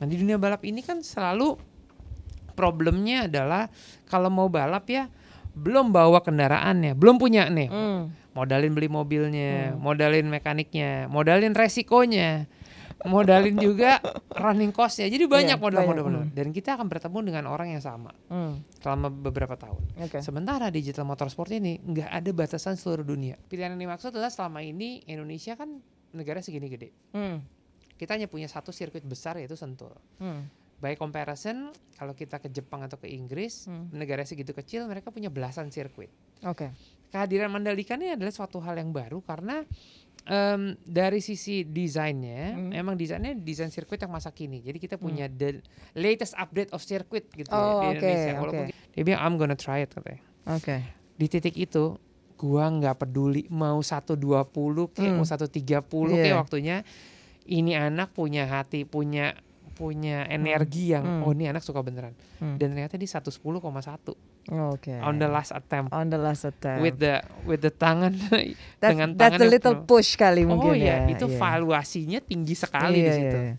Nah di dunia balap ini kan selalu problemnya adalah kalau mau balap ya belum bawa kendaraannya, belum punya nih, Hmm. modalin beli mobilnya, modalin mekaniknya, modalin resikonya, modalin juga running costnya. Jadi banyak Iya, modal-modal. modal. Dan kita akan bertemu dengan orang yang sama Hmm. selama beberapa tahun. Oke. Sementara digital motorsport ini nggak ada batasan seluruh dunia. Pilihan yang dimaksud adalah selama ini Indonesia kan negara segini gede. Hmm. Kita hanya punya satu sirkuit besar yaitu Sentul. Hmm. By comparison, kalau kita ke Jepang atau ke Inggris, Hmm. negara segitu kecil mereka punya belasan sirkuit. Oke. Kehadiran Mandalika ini adalah suatu hal yang baru karena em, dari sisi desainnya, Hmm. emang desainnya desain sirkuit yang masa kini. Jadi kita punya the latest update of circuit gitu ya Oh, di oke, Indonesia. Walaupun dia bilang I'm gonna try it katanya. Oke. Di titik itu gua nggak peduli mau 120 kayak Hmm. mau 130 Iya. kayak waktunya ini anak punya hati, punya punya energi yang Hmm. oh ini anak suka beneran. Hmm. Dan ternyata di 110,1 Oke. on the last attempt On the last attempt. with the with the tangan that's, dengan that's tangan a yang little push kali Oh mungkin ya, ya. itu iya. valuasinya tinggi sekali Iya, di situ. iya.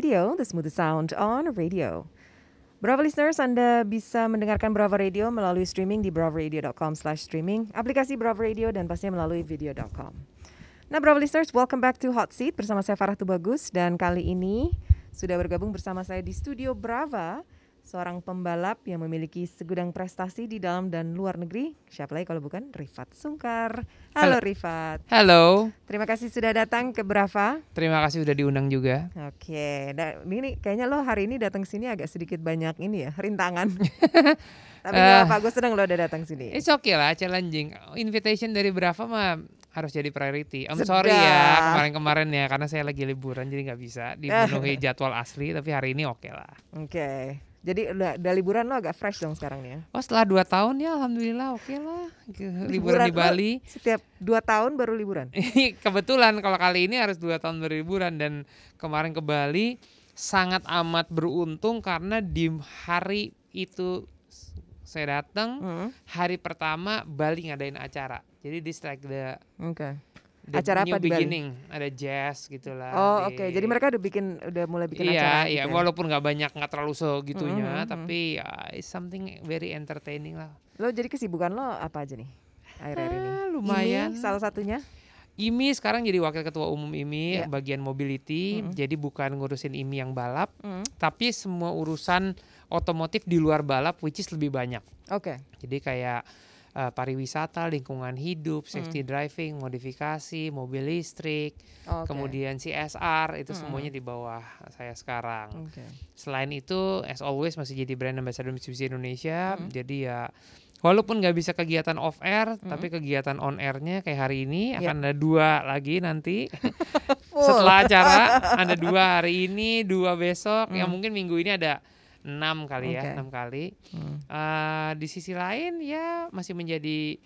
Radio, the smooth sound on radio. Bravo listeners, Anda bisa mendengarkan Bravo Radio melalui streaming di bravoradio.com slash streaming, aplikasi Bravo Radio, dan pastinya melalui video.com. Nah, Bravo listeners, welcome back to Hot Seat bersama saya Farah Tubagus dan kali ini sudah bergabung bersama saya di studio Brava seorang pembalap yang memiliki segudang prestasi di dalam dan luar negeri. Siapa lagi kalau bukan Rifat Sungkar. Halo, Halo. Rifat. Halo, Terima kasih sudah datang ke Brava. terima kasih sudah diundang juga. Oke, nah, ini kayaknya lo hari ini datang sini agak sedikit banyak ini ya rintangan. Tapi nggak apa, gue senang lo udah datang sini. It's okay lah, challenging. Invitation dari Brava mah harus jadi priority. I'm Sedap. sorry ya kemarin-kemarin ya karena saya lagi liburan jadi nggak bisa dipenuhi jadwal asli. Tapi hari ini oke lah. Oke, jadi udah, udah liburan lo agak fresh dong sekarang ya. Oh setelah dua tahun ya alhamdulillah oke lah. Liburan, di Liburan lo Bali. Setiap dua tahun baru liburan. Kebetulan kalau kali ini harus dua tahun berliburan dan kemarin ke Bali sangat amat beruntung karena di hari itu saya datang Hmm, hari pertama Bali ngadain acara. Jadi this like the, Oke. The Acara new apa di Bali? beginning, ada jazz gitulah. Oh oke, jadi mereka udah bikin, udah mulai bikin iya, acara. iya, gitu ya? walaupun nggak banyak, nggak terlalu segitunya, Mhm, mhm. tapi ya, it's something very entertaining lah. Lo jadi kesibukan lo apa aja nih akhir-akhir ini? Ah, lumayan. Ini salah satunya. IMI sekarang jadi wakil ketua umum IMI Iya. bagian mobility, Mm-mm. jadi bukan ngurusin IMI yang balap, Hmm, tapi semua urusan otomotif di luar balap which is lebih banyak. Oke. Jadi kayak uh, pariwisata, lingkungan hidup, Mm. safety driving, modifikasi, mobil listrik, Oke. kemudian CSR itu Mm-mm. semuanya di bawah saya sekarang. Oke. Selain itu, as always masih jadi brand ambassador Mitsubishi Indonesia. Mm. Jadi ya walaupun nggak bisa kegiatan off air, tapi kegiatan on airnya kayak hari ini Ya. akan ada dua lagi nanti. Setelah acara ada dua hari ini, dua besok. Ya Mm. mungkin minggu ini ada enam kali Oke. ya, enam kali. Hmm. Eh, di sisi lain ya masih menjadi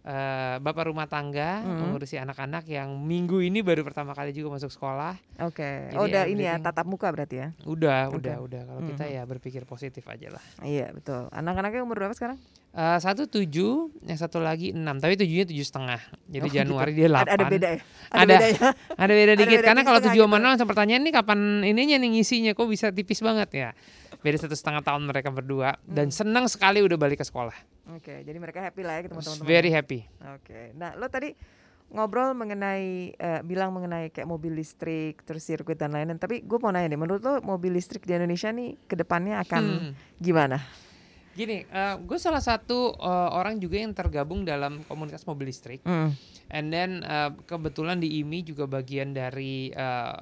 eh, bapak rumah tangga Mm. mengurusi anak-anak yang minggu ini baru pertama kali juga masuk sekolah. Oke. Jadi Oh, udah ini ya tatap muka berarti ya? Udah, Oke. udah, udah. Kalau kita Mhm. ya berpikir positif aja lah. Iya betul. Anak-anaknya umur berapa sekarang? Eh, satu tujuh, yang satu lagi enam. Tapi tujuhnya tujuh setengah. Jadi Oh, gitu. Januari dia delapan. Ada, ada beda ya? Ada. bedanya. Ada beda Ada dikit. beda Karena kalau tujuh sama gitu. enam langsung pertanyaan nih kapan ininya nih ngisinya. Kok bisa tipis banget ya? Beda satu setengah tahun mereka berdua. Dan Hmm. senang sekali udah balik ke sekolah. Oke, jadi mereka happy lah ya ketemu teman-teman. Very happy. Oke. Nah, lo tadi ngobrol mengenai eh, bilang mengenai kayak mobil listrik, terus sirkuit dan lain-lain. Tapi gue mau nanya deh, menurut lo mobil listrik di Indonesia nih ke depannya akan Hmm. gimana? Gini, gue salah satu eh, orang juga yang tergabung dalam komunitas mobil listrik. Hmm. And then eh, kebetulan di IMI juga bagian dari eh,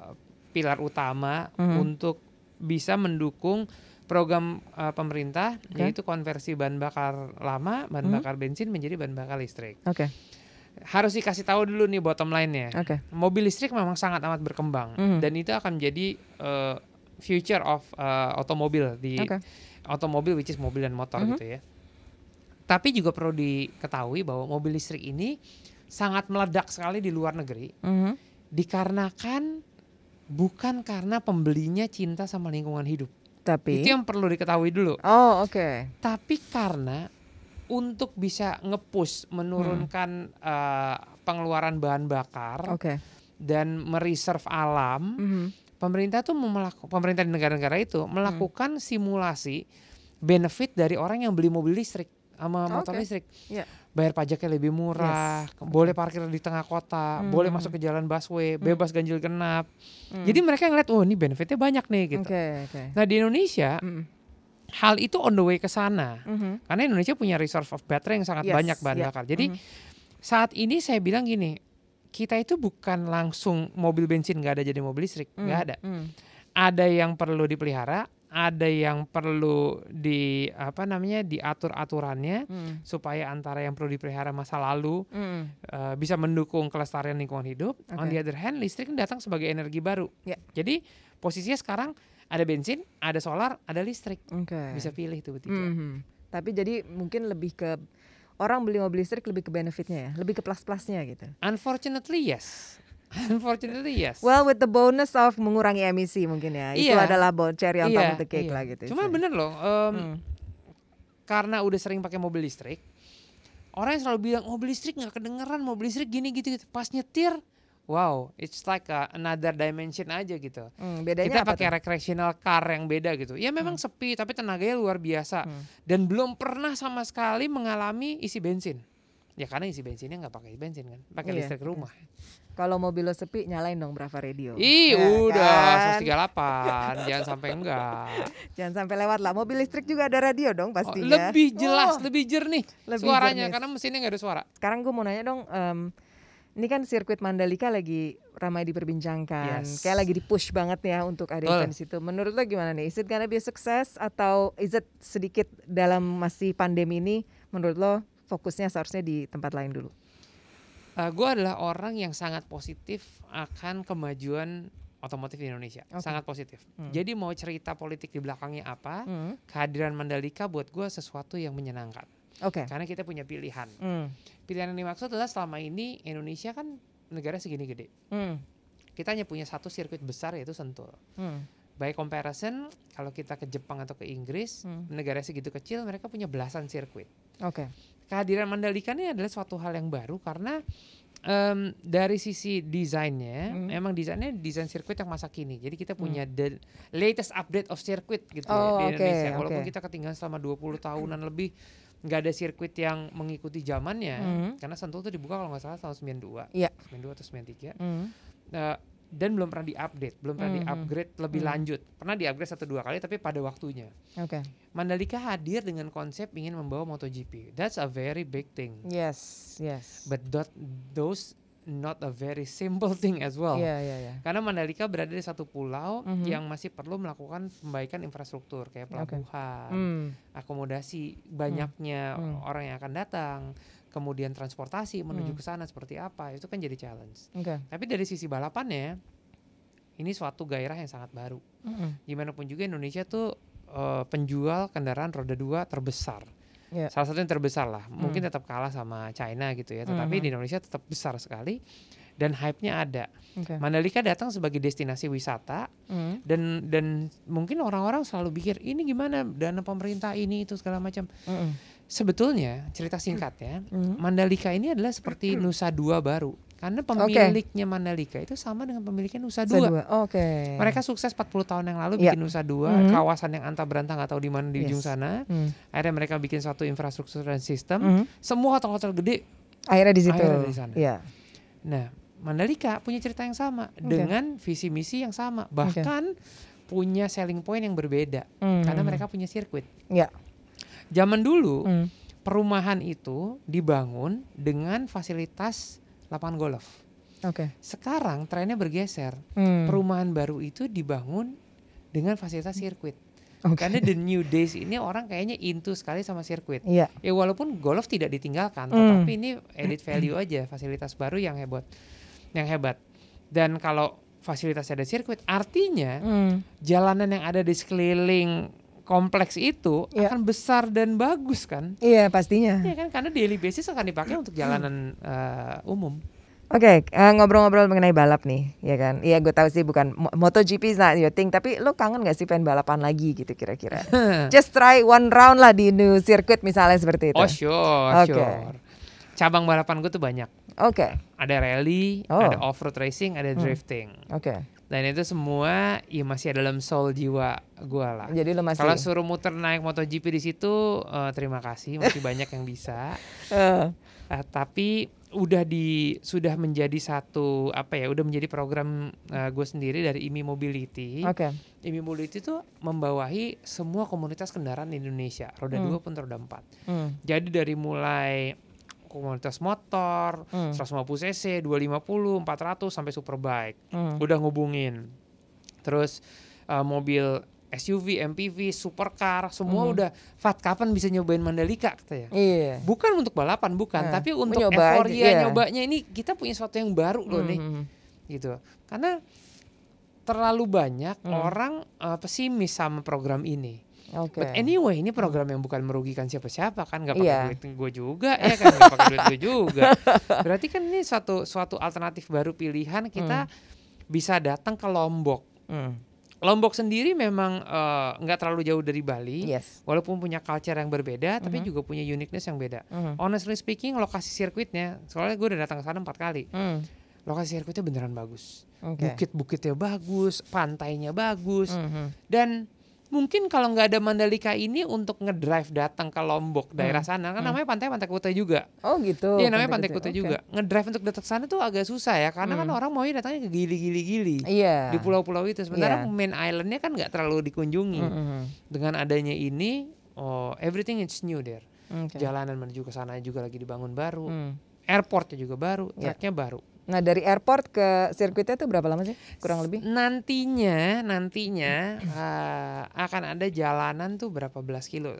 pilar utama Mhm. untuk bisa mendukung program eh, pemerintah Oke. yaitu konversi bahan bakar lama, bahan Mhm. bakar bensin menjadi bahan bakar listrik. Oke, Harus dikasih tahu dulu nih bottom line-nya. oke. Mobil listrik memang sangat amat berkembang Mhm. dan itu akan menjadi eh, future of eh, otomobil di Oke. otomobil which is mobil dan motor Mhm. gitu ya. Tapi juga perlu diketahui bahwa mobil listrik ini sangat meledak sekali di luar negeri Mhm. dikarenakan bukan karena pembelinya cinta sama lingkungan hidup. Tapi Itu yang perlu diketahui dulu. Oh, oke. Tapi karena untuk bisa ngepush menurunkan eh, pengeluaran bahan bakar Oke. dan mereserve alam, Mhm. pemerintah tuh melakukan pemerintah di negara-negara itu melakukan simulasi benefit dari orang yang beli mobil listrik sama motor Oke. listrik. Iya. Bayar pajaknya lebih murah, boleh parkir di tengah kota, Hmm. boleh masuk ke jalan busway, bebas ganjil genap. Hmm. Jadi mereka ngeliat, oh ini benefitnya banyak nih gitu. Oke, oke. Nah di Indonesia Mm. hal itu on the way ke sana. Mhm. Karena Indonesia punya reserve of battery yang sangat Yes, banyak bahan yeah. bakar. Jadi Mhm. saat ini saya bilang gini, kita itu bukan langsung mobil bensin nggak ada jadi mobil listrik, nggak Mm, ada. mm. Ada yang perlu dipelihara, ada yang perlu di apa namanya diatur aturannya Mm. supaya antara yang perlu dipelihara masa lalu Mm. eh, bisa mendukung kelestarian lingkungan hidup. On Oke. the other hand, listrik datang sebagai energi baru. Ya. Jadi posisinya sekarang ada bensin, ada solar, ada listrik. Oke. Bisa pilih tuh bertiga. Mhm. Tapi jadi mungkin lebih ke orang beli mobil listrik lebih ke benefitnya ya, lebih ke plus-plusnya gitu. Unfortunately yes. Unfortunately yes. Well, with the bonus of mengurangi emisi mungkin ya, itu Iya. adalah bon cherry on top Iya, of the cake iya. lah gitu. Cuma istilahnya. bener loh, em, Hmm. karena udah sering pakai mobil listrik, orang yang selalu bilang mobil listrik nggak kedengeran, mobil listrik gini gitu, gitu. Pas nyetir, wow, it's like a- another dimension aja gitu. Hmm, bedanya Kita pakai recreational car yang beda gitu. Ya memang sepi, tapi tenaganya luar biasa. Hmm. Dan belum pernah sama sekali mengalami isi bensin. Ya karena isi bensinnya nggak pakai bensin kan, pakai Iya, listrik rumah. Kalau mobil lo sepi nyalain dong Brava Radio. Ih, Ya udah kan? 138, jangan sampai enggak. Jangan sampai lewat lah. Mobil listrik juga ada radio dong Oh, pastinya. lebih jelas, Oh, lebih jernih lebih suaranya jernih. karena mesinnya nggak ada suara. Sekarang gue mau nanya dong, em, ini kan sirkuit Mandalika lagi ramai diperbincangkan, Yes. kayak lagi di push banget ya untuk ada event situ. Menurut lo gimana nih? Is it gonna be a success atau is it sedikit dalam masih pandemi ini? Menurut lo fokusnya seharusnya di tempat lain dulu? gue Eh, adalah orang yang sangat positif akan kemajuan otomotif di Indonesia, Oke. sangat positif. Hmm. Jadi mau cerita politik di belakangnya apa, Hmm. kehadiran Mandalika buat gue sesuatu yang menyenangkan. Oke. Karena kita punya pilihan. Hmm. Pilihan yang dimaksud adalah selama ini Indonesia kan negara segini gede. Hmm. Kita hanya punya satu sirkuit besar yaitu Sentul. Hmm. By comparison, kalau kita ke Jepang atau ke Inggris, Hmm. negara segitu kecil mereka punya belasan sirkuit. Oke. Kehadiran Mandalika ini adalah suatu hal yang baru karena em, dari sisi desainnya, Hmm. emang desainnya desain sirkuit yang masa kini. Jadi kita punya the latest update of circuit gitu ya Oh, di oke, Indonesia. Walaupun oke. kita ketinggalan selama 20 tahunan lebih nggak ada sirkuit yang mengikuti zamannya. Hmm. Karena Sentul itu dibuka kalau nggak salah tahun 92. Iya. 92 atau 93. Hmm. Eh, dan belum pernah diupdate, belum pernah Mhm. di-upgrade lebih Hmm. lanjut. Pernah di-upgrade satu dua kali tapi pada waktunya. Oke. Mandalika hadir dengan konsep ingin membawa MotoGP. That's a very big thing. Yes. Yes. But that, those not a very simple thing as well. Iya, iya, iya. Karena Mandalika berada di satu pulau Mhm. yang masih perlu melakukan pembaikan infrastruktur kayak pelabuhan, Hmm. akomodasi banyaknya Hmm. orang yang akan datang, kemudian transportasi menuju Hmm. ke sana seperti apa, itu kan jadi challenge. Oke. Tapi dari sisi balapannya, ini suatu gairah yang sangat baru. Mm-mm. Gimana pun juga Indonesia tuh eh, penjual kendaraan roda dua terbesar. Iya. Salah satu yang terbesar lah. Mungkin tetap kalah sama China gitu ya, tetapi Mhm. di Indonesia tetap besar sekali dan hype-nya ada. Oke. Mandalika datang sebagai destinasi wisata Hmm. dan dan mungkin orang-orang selalu pikir ini gimana dana pemerintah ini itu segala macam. Mm-mm. Sebetulnya cerita singkatnya, Mhm. Mandalika ini adalah seperti Nusa Dua baru. Karena pemiliknya Mandalika itu sama dengan pemiliknya Nusa Dua. Oke. Mereka sukses 40 tahun yang lalu Iya. bikin Nusa Dua, Mhm. kawasan yang anta berantah nggak tahu di mana di ujung Yes. sana. Hmm. Akhirnya mereka bikin suatu infrastruktur dan sistem. Mhm. Semua hotel-hotel gede. Akhirnya di situ. Akhirnya di sana. Iya. Nah, Mandalika punya cerita yang sama Oke. dengan visi misi yang sama, bahkan punya selling point yang berbeda Hmm. karena mereka punya sirkuit. Iya. Zaman dulu Hmm. perumahan itu dibangun dengan fasilitas lapangan golf. Oke. Sekarang trennya bergeser. Hmm. Perumahan baru itu dibangun dengan fasilitas sirkuit. Oke. Karena the new days ini orang kayaknya into sekali sama sirkuit. Iya. Ya walaupun golf tidak ditinggalkan, Hmm. tetapi ini edit value aja, fasilitas baru yang hebat. Yang hebat. Dan kalau fasilitasnya ada sirkuit, artinya Hmm. jalanan yang ada di sekeliling kompleks itu Iya. akan besar dan bagus kan? Iya pastinya. Ya kan karena daily basis akan dipakai untuk jalanan eh, umum. Oke, eh, ngobrol-ngobrol mengenai balap nih, ya kan? Iya, gue tahu sih bukan Mo- MotoGP is not your thing, tapi lo kangen gak sih pengen balapan lagi gitu kira-kira? Just try one round lah di new circuit misalnya seperti itu. Oh sure, Oke. sure. Cabang balapan gue tuh banyak. Oke, Ada rally, Oh. ada off-road racing, ada drifting. oke. Dan itu semua ya masih dalam soul jiwa gue lah. Jadi lo masih Kalau suruh muter naik MotoGP di situ, eh, terima kasih, masih banyak yang bisa. Eh, Eh, tapi udah di sudah menjadi satu apa ya udah menjadi program gue sendiri dari IMI Mobility. Oke. IMI Mobility itu membawahi semua komunitas kendaraan di Indonesia, roda Hmm. 2 pun roda 4. Hmm. Jadi dari mulai komunitas motor, Hmm. 150 cc, 250, 400 sampai superbike. Hmm. Udah ngubungin. Terus eh, mobil SUV, MPV, supercar, semua Mhm. udah Fat kapan bisa nyobain Mandalika katanya. Iya. Bukan untuk balapan, bukan, Nah, tapi untuk mencoba aja, euforia iya. nyobanya ini kita punya sesuatu yang baru loh nih, Hmm. gitu. Karena terlalu banyak Hmm. orang eh, pesimis sama program ini. Oke. But anyway, ini program yang bukan merugikan siapa-siapa kan, nggak pakai Iya. duit gue juga, ya kan, nggak pakai duit gue juga. Berarti kan ini suatu suatu alternatif baru pilihan kita bisa datang ke Lombok. Hmm. Lombok sendiri memang eh, nggak terlalu jauh dari Bali, Yes. walaupun punya culture yang berbeda, tapi Mhm. juga punya uniqueness yang beda. Hmm. Honestly speaking, lokasi sirkuitnya, soalnya gue udah datang ke sana empat kali, Hmm. lokasi sirkuitnya beneran bagus. Bukit-bukitnya bagus, pantainya bagus, Hmm. dan mungkin kalau nggak ada Mandalika ini untuk ngedrive datang ke Lombok daerah sana kan Hmm. namanya pantai Pantai Kuta juga. Oh gitu. Iya namanya Pantai Kuta. Kuta Oke. juga. Ngedrive untuk datang ke sana tuh agak susah ya karena kan Hmm. orang maunya datangnya ke gili-gili-gili Iya. di pulau-pulau itu. Sementara Iya. main islandnya kan nggak terlalu dikunjungi. Hmm, hmm, Dengan adanya ini, oh everything is new there. hmm. Oke. Jalanan menuju ke sana juga lagi dibangun baru. Hmm. Airportnya juga baru, Iya. tracknya baru. Nah dari airport ke sirkuitnya itu berapa lama sih? Kurang lebih? Nantinya, nantinya eh, akan ada jalanan tuh berapa belas kilo.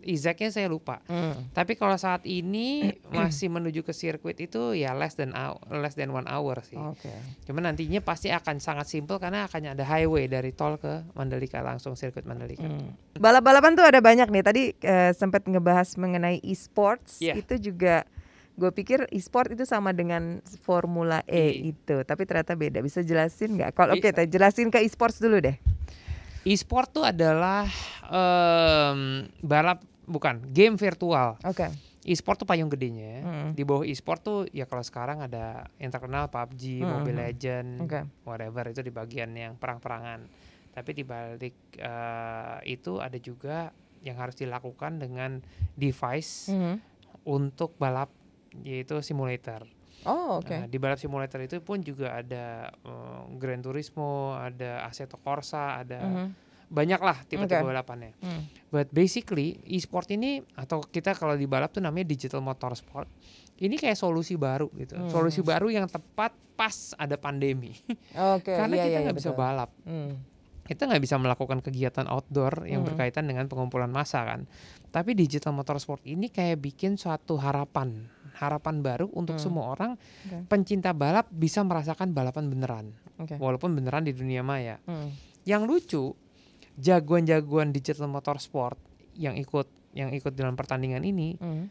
Exactnya saya lupa. Hmm. Tapi kalau saat ini masih menuju ke sirkuit itu ya less than less than one hour sih. Oke. Cuman nantinya pasti akan sangat simple karena akan ada highway dari tol ke Mandalika langsung sirkuit Mandalika. Hmm. Balap-balapan tuh ada banyak nih. Tadi eh, sempat ngebahas mengenai e-sports. Iya. Itu juga gue pikir e-sport itu sama dengan Formula E Iya. itu, tapi ternyata beda. Bisa jelasin nggak? Kalau oke, teh, jelasin ke e-sports dulu deh. E-sport tuh adalah em, balap bukan game virtual. Oke. E-sport tuh payung gedenya. Mm. Di bawah e-sport tuh ya kalau sekarang ada yang terkenal PUBG, Mm, Mobile mm. Legend, Oke. whatever itu di bagian yang perang-perangan. Tapi di balik eh, itu ada juga yang harus dilakukan dengan device Mhm. untuk balap yaitu simulator. Oh oke. Nah, di balap simulator itu pun juga ada eh, Gran Turismo, ada Assetto Corsa, ada Mhm. banyak lah tipe-tipe Oke. balapannya. Hmm. But basically e-sport ini atau kita kalau di balap tuh namanya digital motorsport. Ini kayak solusi baru gitu. Hmm. Solusi baru yang tepat pas ada pandemi. Oke. Karena iya, kita iya, nggak bisa betul. balap. Hmm. Kita nggak bisa melakukan kegiatan outdoor yang Hmm. berkaitan dengan pengumpulan massa kan. Tapi digital motorsport ini kayak bikin suatu harapan, harapan baru untuk Hmm. semua orang Oke. pencinta balap bisa merasakan balapan beneran, Oke. walaupun beneran di dunia maya. Hmm. Yang lucu, jagoan-jagoan digital motorsport yang ikut yang ikut dalam pertandingan ini Hmm.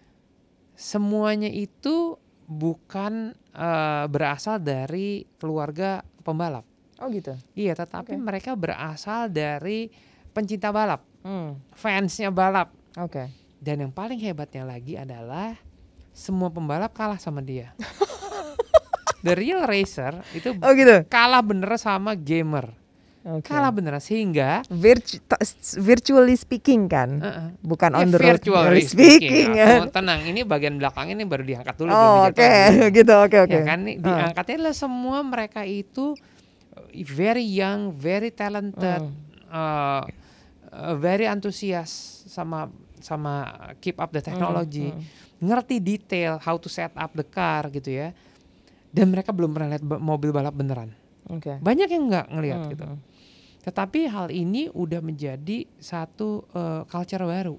semuanya itu bukan eh, berasal dari keluarga pembalap. Oh gitu. Iya, tetapi Oke. mereka berasal dari pencinta balap, Hmm. fansnya balap. Oke. Dan yang paling hebatnya lagi adalah semua pembalap kalah sama dia. The real racer itu Oh gitu. kalah bener sama gamer. Oke. Kalah beneran sehingga Virtu- virtually speaking kan, uh-uh, bukan Ya, on the road. virtually speaking. ya. Aku tenang, ini bagian belakang ini baru diangkat dulu. Oh oke, dulu. gitu oke oke. Ya kan, Ah. diangkatnya adalah semua mereka itu uh, very young, very talented, Hmm. uh, uh, very antusias sama sama keep up the technology, Hmm, ngerti detail how to set up the car gitu ya. Dan mereka belum pernah lihat mobil balap beneran. Oke. Banyak yang nggak ngelihat Hmm, gitu. hmm. Tetapi hal ini udah menjadi satu uh, culture baru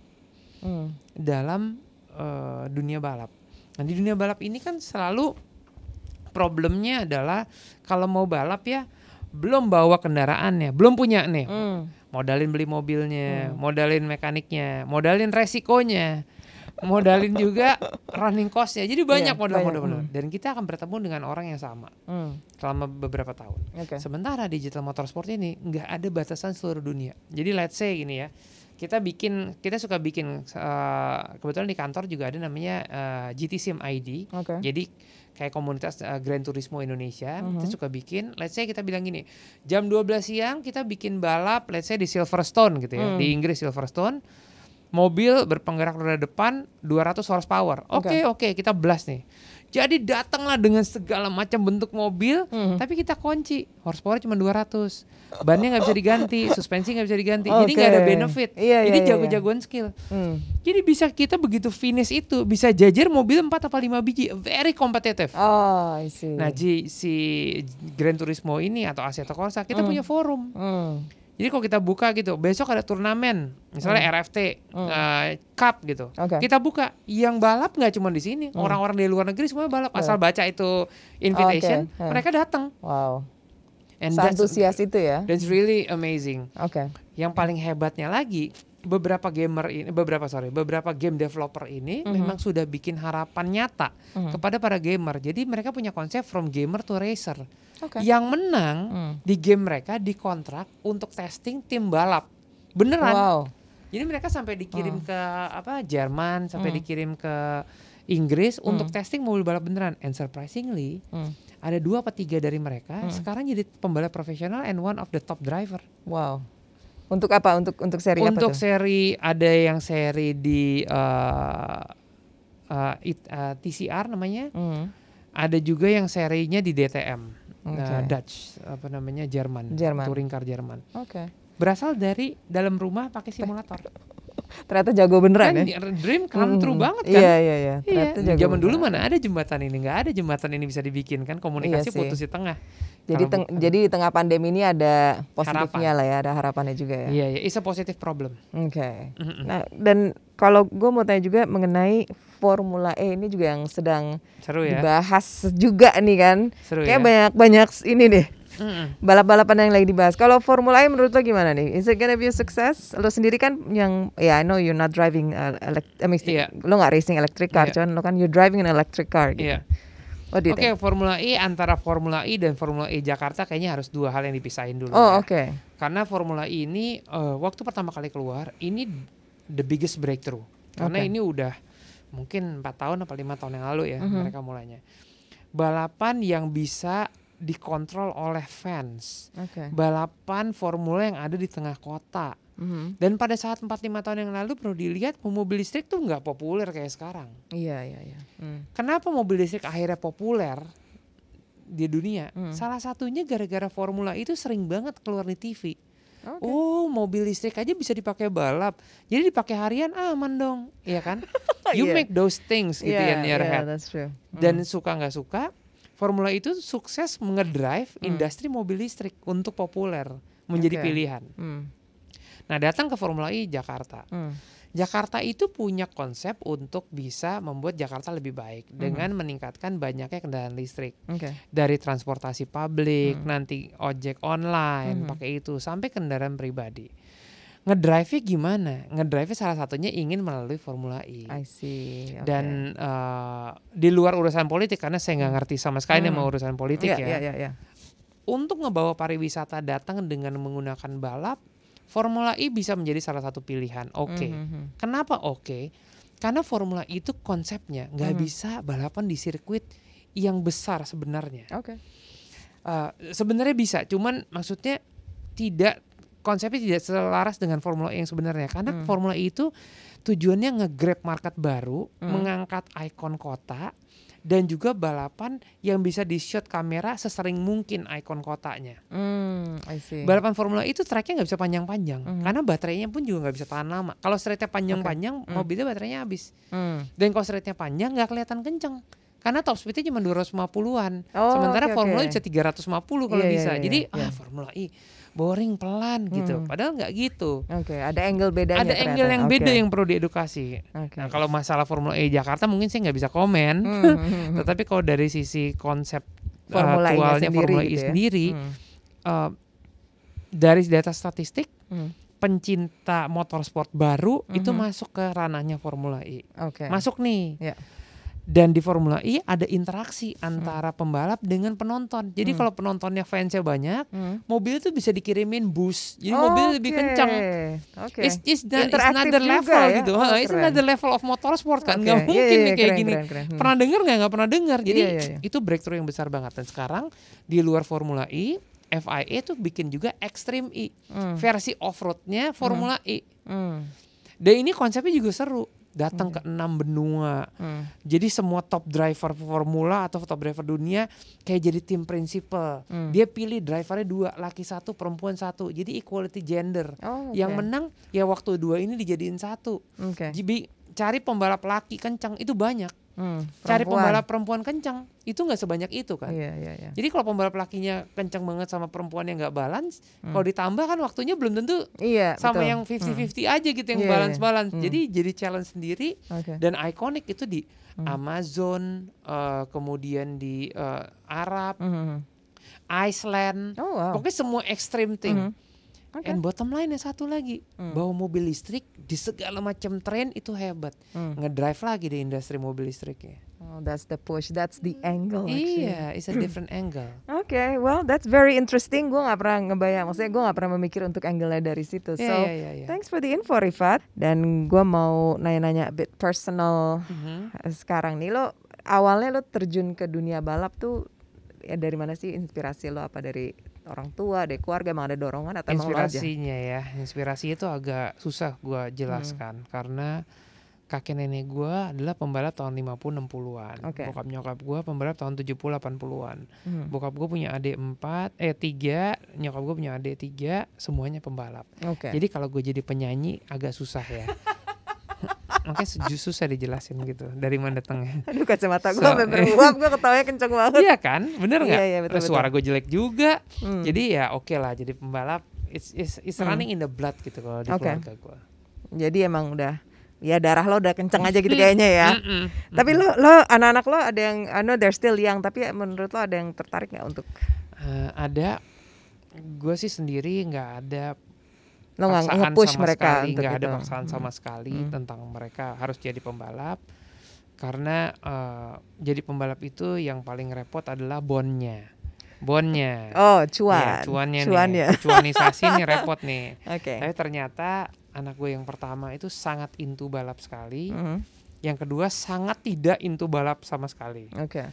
Hmm. dalam eh, dunia balap. Nah di dunia balap ini kan selalu problemnya adalah kalau mau balap ya belum bawa kendaraannya, belum punya nih, Hmm. modalin beli mobilnya, modalin mekaniknya, modalin resikonya. Modalin juga running costnya. Jadi banyak Iya, modal-modal. banyak, modal. Dan kita akan bertemu dengan orang yang sama Hmm, selama beberapa tahun. Oke. Sementara digital motorsport ini nggak ada batasan seluruh dunia. Jadi let's say gini ya, kita bikin, kita suka bikin eh, kebetulan di kantor juga ada namanya eh, GT Sim ID. Oke. Jadi kayak komunitas eh, Gran Turismo Indonesia, Mhm. kita suka bikin, let's say kita bilang gini, jam 12 siang kita bikin balap, let's say di Silverstone gitu ya, Hmm. di Inggris Silverstone, mobil berpenggerak roda depan 200 horsepower. Oke oke kita blast nih. Jadi datanglah dengan segala macam bentuk mobil, Hmm. tapi kita kunci horsepower cuma 200, bannya nggak bisa diganti, suspensi nggak bisa diganti, jadi nggak ada benefit. Iya, Ini iya, iya, jago-jagoan skill. Hmm. Jadi bisa kita begitu finish itu bisa jajar mobil 4 apa 5 biji, very kompetitif. Oh, I see. Nah, Ji, si Gran Turismo ini atau Assetto Corsa kita Hmm. punya forum. Hmm. Jadi kalau kita buka gitu, besok ada turnamen, misalnya RFT, Hmm. eh, Cup gitu. Oke. Kita buka, yang balap nggak cuma di sini, Hmm. orang-orang dari luar negeri semua balap. Asal baca itu invitation, Oke, hmm. mereka datang. Wow. And that's, Seantusias itu ya. that's really amazing. Oke. Yang paling hebatnya lagi, beberapa gamer ini, beberapa sorry, beberapa game developer ini Mhm. memang sudah bikin harapan nyata Mhm. kepada para gamer. Jadi mereka punya konsep from gamer to racer. Oke. Yang menang Hmm. di game mereka dikontrak untuk testing tim balap. Beneran. Wow. Jadi mereka sampai dikirim Hmm. ke apa Jerman, sampai Hmm. dikirim ke Inggris untuk Hmm. testing mobil balap beneran. And surprisingly, Hmm. ada dua atau tiga dari mereka Hmm. sekarang jadi pembalap profesional and one of the top driver. Wow. Untuk apa? Untuk untuk seri untuk apa tuh? seri ada yang seri di uh, uh, it- uh, TCR namanya, Hmm. ada juga yang serinya di DTM. Oke. Nah, Dutch apa namanya Jerman, Jerman. touring car Jerman. Oke. Berasal dari dalam rumah pakai simulator. Ternyata jago beneran kan ya. dream come true Hmm. banget kan? Iya iya iya. Iya, Ternyata jago zaman dulu beneran. mana ada jembatan ini, nggak ada jembatan ini bisa dibikin kan komunikasi Iya putus di tengah. Jadi teng- bukan. jadi di tengah pandemi ini ada positifnya lah ya, ada harapannya juga ya. Iya, iya, it's a positive problem. Oke. Mm-mm. Nah, dan kalau gue mau tanya juga mengenai Formula E ini juga yang sedang Seru ya, dibahas juga nih kan. seru Kayak ya. banyak banyak ini deh Mm-mm. balap-balapan yang lagi dibahas. Kalau Formula E menurut lo gimana nih? Is it gonna be a success? Lo sendiri kan yang ya I know you're not driving uh, elect, I mean, Iya. lo nggak racing electric car, Iya. cuman lo kan you're driving an electric car gitu. You Oke, think? Formula E antara Formula E dan Formula E Jakarta kayaknya harus dua hal yang dipisahin dulu. Oh ya. oke. Karena Formula E ini eh, waktu pertama kali keluar ini the biggest breakthrough. Karena Oke. ini udah mungkin empat tahun atau lima tahun yang lalu ya Mhm. mereka mulainya. Balapan yang bisa dikontrol oleh fans. Oke. Balapan formula yang ada di tengah kota. Mhm. Dan pada saat 4-5 tahun yang lalu perlu dilihat mobil listrik tuh nggak populer kayak sekarang. Iya iya iya. Hmm. Kenapa mobil listrik akhirnya populer di dunia? Hmm. Salah satunya gara-gara formula itu sering banget keluar di TV. Oke. Oh, mobil listrik aja bisa dipakai balap. Jadi dipakai harian aman dong, iya kan? You Iya. make those things gitu Iya, in your iya, head. that's true. Dan suka nggak suka, formula itu sukses ngedrive Hmm. industri mobil listrik untuk populer menjadi Oke. pilihan. Hmm. Nah, datang ke Formula E Jakarta. Hmm. Jakarta itu punya konsep untuk bisa membuat Jakarta lebih baik Hmm. dengan meningkatkan banyaknya kendaraan listrik Oke. dari transportasi publik, Hmm. nanti ojek online Mhm. pakai itu sampai kendaraan pribadi. Ngedrive-nya gimana? Ngedrive salah satunya ingin melalui Formula E. I see. Oke. Dan eh, di luar urusan politik karena saya nggak ngerti sama sekali Hmm. sama urusan politik Iya, ya. iya, iya, iya. Untuk ngebawa pariwisata datang dengan menggunakan balap, Formula E bisa menjadi salah satu pilihan. Oke. Mhm. Kenapa oke? Karena Formula E itu konsepnya nggak Mhm. bisa balapan di sirkuit yang besar sebenarnya. Oke. Eh, sebenarnya bisa, cuman maksudnya tidak konsepnya tidak selaras dengan Formula E yang sebenarnya. Karena Hmm. Formula E itu tujuannya nge-grab market baru, Hmm. mengangkat ikon kota dan juga balapan yang bisa di-shot kamera sesering mungkin ikon kotanya. Hmm, I see. Balapan Formula E itu tracknya nggak bisa panjang-panjang Mhm. karena baterainya pun juga nggak bisa tahan lama. Kalau straightnya panjang-panjang, Hmm. mobilnya baterainya habis. Hmm. Dan kalau straightnya panjang nggak kelihatan kenceng. Karena top speednya cuma 250-an. Oh, Sementara oke, Formula. E bisa 350 kalau Iya, iya, bisa. iya, Jadi iya. ah Formula E boring pelan gitu. Hmm. Padahal nggak gitu. Oke, ada angle bedanya Ada ternyata. angle yang Oke. beda yang perlu diedukasi. Oke. Nah, kalau masalah Formula E Jakarta mungkin saya nggak bisa komen. Hmm, hmm, hmm. Tetapi kalau dari sisi konsep uh, Formula E-nya aktualnya sendiri Formula E gitu ya. sendiri, Hmm, uh, dari data statistik hmm. pencinta motorsport baru itu Mhm. masuk ke ranahnya Formula E. Oke. Masuk nih. Ya. Dan di Formula E ada interaksi antara pembalap dengan penonton. Jadi Hmm. kalau penontonnya fansnya banyak, Hmm. mobil itu bisa dikirimin bus. Jadi mobil lebih kencang. Oke. It's, it's, the- it's another level ya. gitu. Oh, it's keren. another level of motorsport kan. Oke. Nggak Iya, mungkin iya, nih kayak keren, gini. keren, keren. Hmm. Pernah dengar nggak? Nggak pernah dengar. Jadi Iya, iya, iya. itu breakthrough yang besar banget. Dan sekarang di luar Formula E, FIA tuh bikin juga Extreme E. Hmm. Versi off-roadnya Formula E. Hmm. Dan ini konsepnya juga seru. Datang ke enam benua. Hmm. Jadi semua top driver formula atau top driver dunia kayak jadi tim prinsipal. Hmm. Dia pilih drivernya dua, laki satu, perempuan satu. Jadi equality gender. Oh, Yang oke. menang ya waktu dua ini dijadiin satu. Oke. Jadi cari pembalap laki kencang itu banyak. Hmm. Cari pembalap perempuan kencang itu nggak sebanyak itu kan. Iya, iya, iya. Jadi kalau pembalap lakinya kencang banget sama perempuan yang nggak balance, kalau ditambah kan waktunya belum tentu Iya, sama betul. yang 50-50 aja gitu yang Iya, iya. balance-balance. Hmm. Jadi jadi challenge sendiri Oke. dan ikonik itu di Hmm. Amazon, eh, kemudian di eh, Arab, Mhm. Iceland, Oh, wow. pokoknya semua extreme thing. Mhm. Oke. And bottom line yang satu lagi, Hmm. bahwa mobil listrik di segala macam tren itu hebat. Hmm. Ngedrive lagi di industri mobil listriknya. Oh, that's the push. That's the angle. actually. Iya, it's a different angle. Oke, well that's very interesting. Gue nggak pernah ngebayang, maksudnya gue nggak pernah memikir untuk angle-nya dari situ. Iya, So, iya, iya, iya. thanks for the info, Rifat. Dan gue mau nanya-nanya a bit personal Mhm. eh, sekarang nih. Lo awalnya lo terjun ke dunia balap tuh ya dari mana sih inspirasi lo? Apa dari orang tua, dari keluarga, emang ada dorongan atau? Inspirasinya ya, inspirasi itu agak susah gua jelaskan karena kakek nenek gua adalah pembalap tahun 50-60-an. Oke. Bokap nyokap gua pembalap tahun 70-80-an. Hmm. Bokap gue punya adik empat, eh tiga, nyokap gue punya adik tiga, semuanya pembalap. Oke. Jadi kalau gue jadi penyanyi agak susah ya. Makanya su- susah dijelasin gitu dari mana datangnya. Aduh kacamata gue So, beruap, gue ketawanya kenceng banget. iya kan, bener nggak? Iya, iya, betul, Terus Suara gue jelek juga. Hmm. Jadi ya oke lah jadi pembalap. It's, it's, it's Hmm. running in the blood gitu kalau di Oke. keluarga gue. Jadi emang udah ya darah lo udah kenceng aja gitu kayaknya ya. Mm-mm. Tapi lo lo anak-anak lo ada yang I know they're still young tapi menurut lo ada yang tertarik nggak untuk Eh, ada gue sih sendiri nggak ada lo nggak nge-push mereka sekali, untuk nggak ada paksaan Hmm. sama sekali Hmm. tentang mereka harus jadi pembalap karena eh, jadi pembalap itu yang paling repot adalah bonnya bonnya Oh Ya, cuan. cuannya Cuannya. nih cuanisasi nih repot nih Oke. tapi ternyata anak gue yang pertama itu sangat into balap sekali Mhm. yang kedua sangat tidak into balap sama sekali Oke.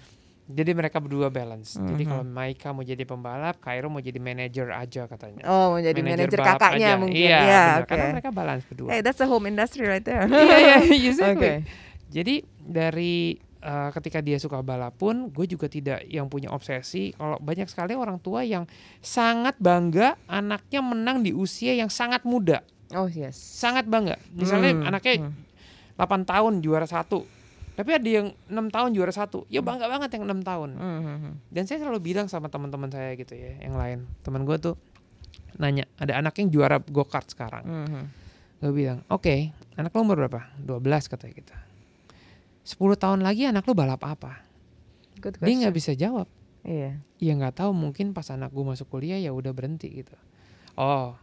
Jadi mereka berdua balance jadi Mhm. kalau Maika mau jadi pembalap Kairo mau jadi manager aja katanya Oh mau jadi manajer kakaknya aja. mungkin. Iya, ya, benar. oke. karena mereka balance berdua. Hey, that's a home industry right there. Iya, iya, exactly. Oke. Jadi dari uh, ketika dia suka balap pun, gue juga tidak yang punya obsesi. Kalau banyak sekali orang tua yang sangat bangga anaknya menang di usia yang sangat muda, Oh yes. sangat bangga. Misalnya Hmm, anaknya hmm. 8 tahun juara satu, tapi ada yang enam tahun juara satu, ya bangga banget yang enam tahun. Mhm. Dan saya selalu bilang sama teman-teman saya gitu ya, yang lain, teman gue tuh nanya, ada anak yang juara go kart sekarang. Mhm. Gue bilang, oke, anak lo umur berapa? 12 katanya kita. 10 tahun lagi anak lo balap apa? Good Dia nggak bisa jawab. Iya. Ya nggak tahu mungkin pas anak gue masuk kuliah ya udah berhenti gitu. Oh,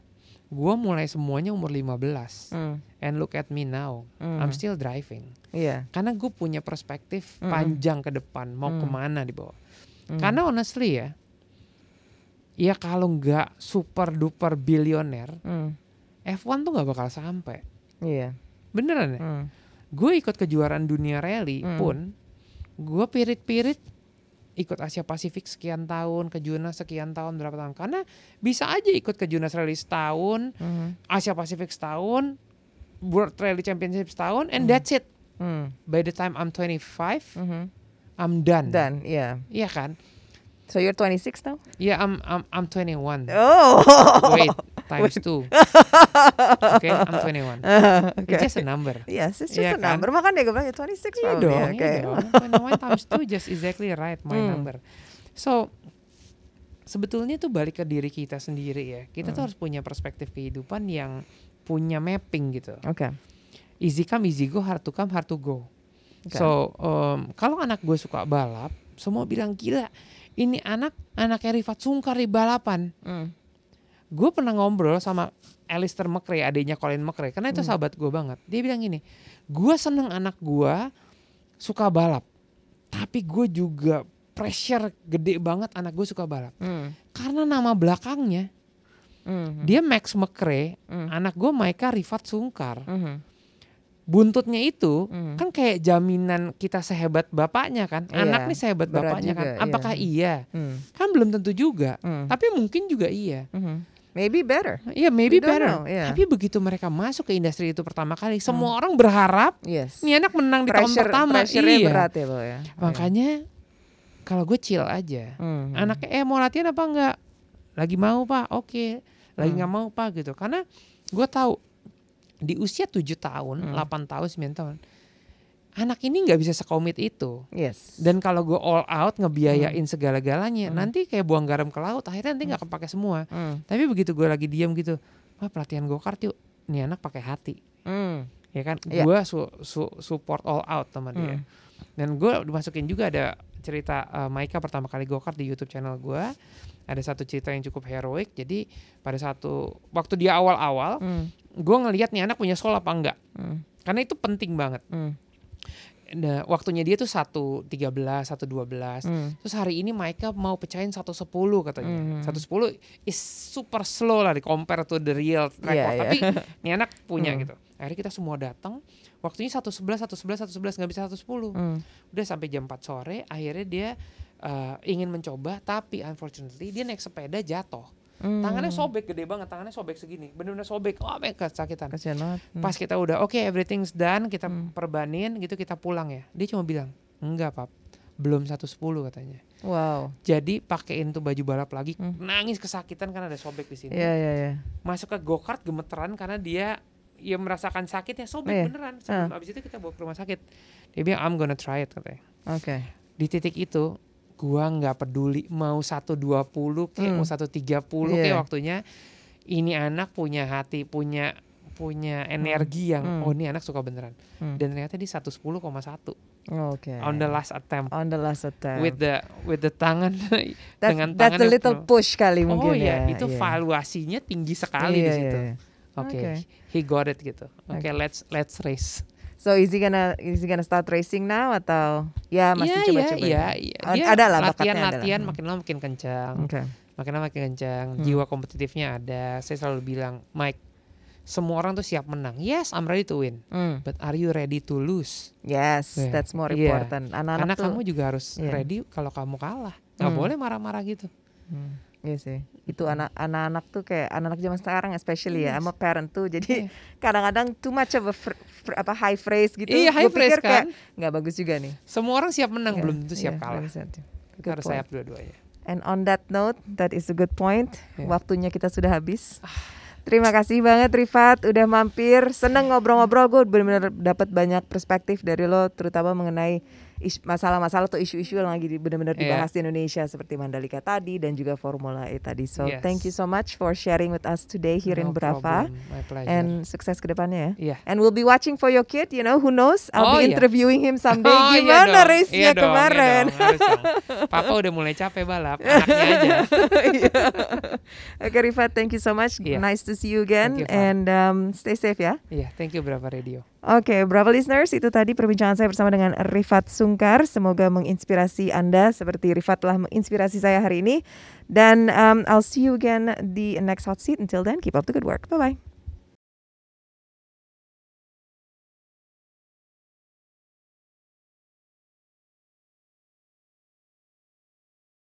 gue mulai semuanya umur 15. Hmm. And look at me now, Hmm. I'm still driving. Iya. Karena gue punya perspektif Mm-mm. panjang ke depan, mau Mm. ke mana di bawah. Hmm. Karena honestly ya, ya kalau nggak super duper bilioner, Hmm. F1 tuh nggak bakal sampai. Iya. Beneran ya? Hmm. gue ikut kejuaraan dunia rally Hmm. pun gue pirit-pirit ikut Asia Pasifik sekian tahun, ke Junas sekian tahun, berapa tahun. Karena bisa aja ikut ke Junas Rally setahun, Mhm. Asia Pasifik setahun, World Rally Championship setahun, and Hmm. that's it. Hmm. By the time I'm 25, Mhm. I'm done. Dan, iya. Iya kan? So you're 26 now? Iya, I'm, I'm, I'm 21. Oh. Wait, times two. Oke, I'm 21. Oke. It's just a number. Yes, it's just Iya a kan? number. Makanya gue bilang ya 26 Iya probably. dong, Oke. iya dong. 21 times 2 just exactly right my Hmm. number. So sebetulnya itu balik ke diri kita sendiri ya. Kita tuh Hmm. harus punya perspektif kehidupan yang punya mapping gitu. Oke. Easy come, easy go, hard to come, hard to go. Oke. So um, kalau anak gue suka balap, semua bilang gila. Ini anak anaknya Rifat Sungkar di balapan. Hmm. Gue pernah ngobrol sama Alistair McRae adiknya Colin McRae karena itu Hmm. sahabat gue banget dia bilang gini gue seneng anak gue suka balap tapi gue juga pressure gede banget anak gue suka balap Hmm. karena nama belakangnya Hmm. dia Max McRae Hmm. anak gue Maika Rifat Sungkar Hmm. buntutnya itu Hmm. kan kayak jaminan kita sehebat bapaknya kan Iya, anak nih sehebat bapaknya kan juga, iya. apakah iya Hmm. kan belum tentu juga Hmm. tapi mungkin juga iya Hmm. Maybe better. Iya maybe We don't better. know, iya. Tapi begitu mereka masuk ke industri itu pertama kali, semua orang berharap Yes. nih anak menang di tahun Pressure, pertama. Iya. berat ya, Bo ya. Makanya kalau gue chill aja. Hmm. Anaknya eh mau latihan apa enggak? Lagi mau pak? Oke. Lagi Hmm. nggak mau pak gitu. Karena gue tahu di usia 7 tahun, Hmm. 8 tahun, 9 tahun, anak ini nggak bisa sekomit itu. Yes. Dan kalau gue all out ngebiayain segala-galanya, Hmm. nanti kayak buang garam ke laut, akhirnya nanti nggak kepake semua. Hmm. Tapi begitu gue lagi diam gitu, wah pelatihan go kart yuk, nih anak pakai hati, Hmm. ya kan? Iya. Gue su- su- support all out dia. Hmm. Dan gue dimasukin juga ada cerita eh, Maika pertama kali go kart di YouTube channel gue. Ada satu cerita yang cukup heroik. Jadi pada satu waktu dia awal-awal, Hmm. gue ngelihat nih anak punya soul apa enggak. Hmm. Karena itu penting banget. Hmm. Nah, waktunya dia tuh satu tiga belas, satu dua belas. Hmm. Terus hari ini Maika mau pecahin 110 katanya. Mhm. 110 is super slow lah di compare to the real record. Iya, iya. Tapi ini anak punya Hmm. gitu. Akhirnya kita semua datang. Waktunya 111, 111, 111 nggak bisa 110. Hmm. Udah sampai jam 4 sore. Akhirnya dia eh, ingin mencoba, tapi unfortunately dia naik sepeda jatuh. Hmm. Tangannya sobek gede banget, tangannya sobek segini, bener-bener sobek. Oh, mereka kesakitan. Kasihan banget. Hmm. Pas kita udah oke everything's done, kita Hmm. perbanin gitu kita pulang ya. Dia cuma bilang, "Enggak, Pap. Belum 110 katanya." Wow. Jadi pakein tuh baju balap lagi, Hmm. nangis kesakitan karena ada sobek di sini. Iya, iya, iya. Masuk ke go-kart gemeteran karena dia ya merasakan sakit ya sobek Iya. beneran. Sebelum abis itu kita bawa ke rumah sakit. Dia bilang I'm gonna try it katanya. Oke. Di titik itu gua nggak peduli mau 120 kayak Hmm. mau 130 kayak Iya. waktunya ini anak punya hati, punya punya energi yang Hmm. oh ini anak suka beneran. Hmm. Dan ternyata di 110,1 Oke. on the last attempt On the last attempt. with the with the tangan that's, dengan that's tangan a yang little penuh. push kali Oh mungkin iya, ya. itu iya. valuasinya tinggi sekali Iya, di situ. iya, iya. Oke, Oke. he got it gitu. Oke, Oke. let's let's race. So is he gonna is he gonna start racing now atau ya masih Iya, coba-coba? Iya, ya? iya, Dia ada lah latihan latihan Hmm. makin lama makin kencang, Oke. makin lama makin kencang. Hmm. Jiwa kompetitifnya ada. Saya selalu bilang, Mike, semua orang tuh siap menang. Yes, I'm ready to win. Hmm. But are you ready to lose? Yes, Iya. that's more Iya. important. Anak-anak Karena tuh kamu juga harus Iya. ready kalau kamu kalah. Gak Hmm. boleh marah-marah gitu. Hmm, Iya sih. Itu anak anak-anak tuh kayak anak-anak zaman sekarang especially ya. Yes. I'm a parent tuh. Jadi Iya. kadang-kadang too much of a fr- fr- apa high phrase gitu. Iya, high Gua phrase kan. nggak bagus juga nih. Semua orang siap menang, Iya, belum tentu siap iya, kalah. Kita harus siap dua-duanya. And on that note, that is a good point. Iya. Waktunya kita sudah habis. Terima kasih banget Rifat udah mampir. Seneng ngobrol-ngobrol. Gue benar-benar dapat banyak perspektif dari lo, terutama mengenai masalah-masalah atau isu-isu yang lagi benar-benar Iya. dibahas di Indonesia seperti Mandalika tadi dan juga Formula E tadi. So Yes. thank you so much for sharing with us today here in No Brava. My pleasure. And sukses ke depannya ya. Iya. And we'll be watching for your kid, you know, who knows? I'll Oh, be iya. interviewing him someday. Oh, iya Gimana dong, race-nya iya dong, iya kemarin? dong, harus dong. Papa udah mulai capek balap, anaknya aja. Oke Rifat, thank you so much. Iya. Nice to see you again. You, and um, stay safe ya. Iya, thank you Brava Radio. Oke, Bravo listeners, itu tadi perbincangan saya bersama dengan Rifat Sungkar. Semoga menginspirasi Anda seperti Rifat telah menginspirasi saya hari ini. Dan um, I'll see you again di next hot seat. Until then, keep up the good work. Bye-bye.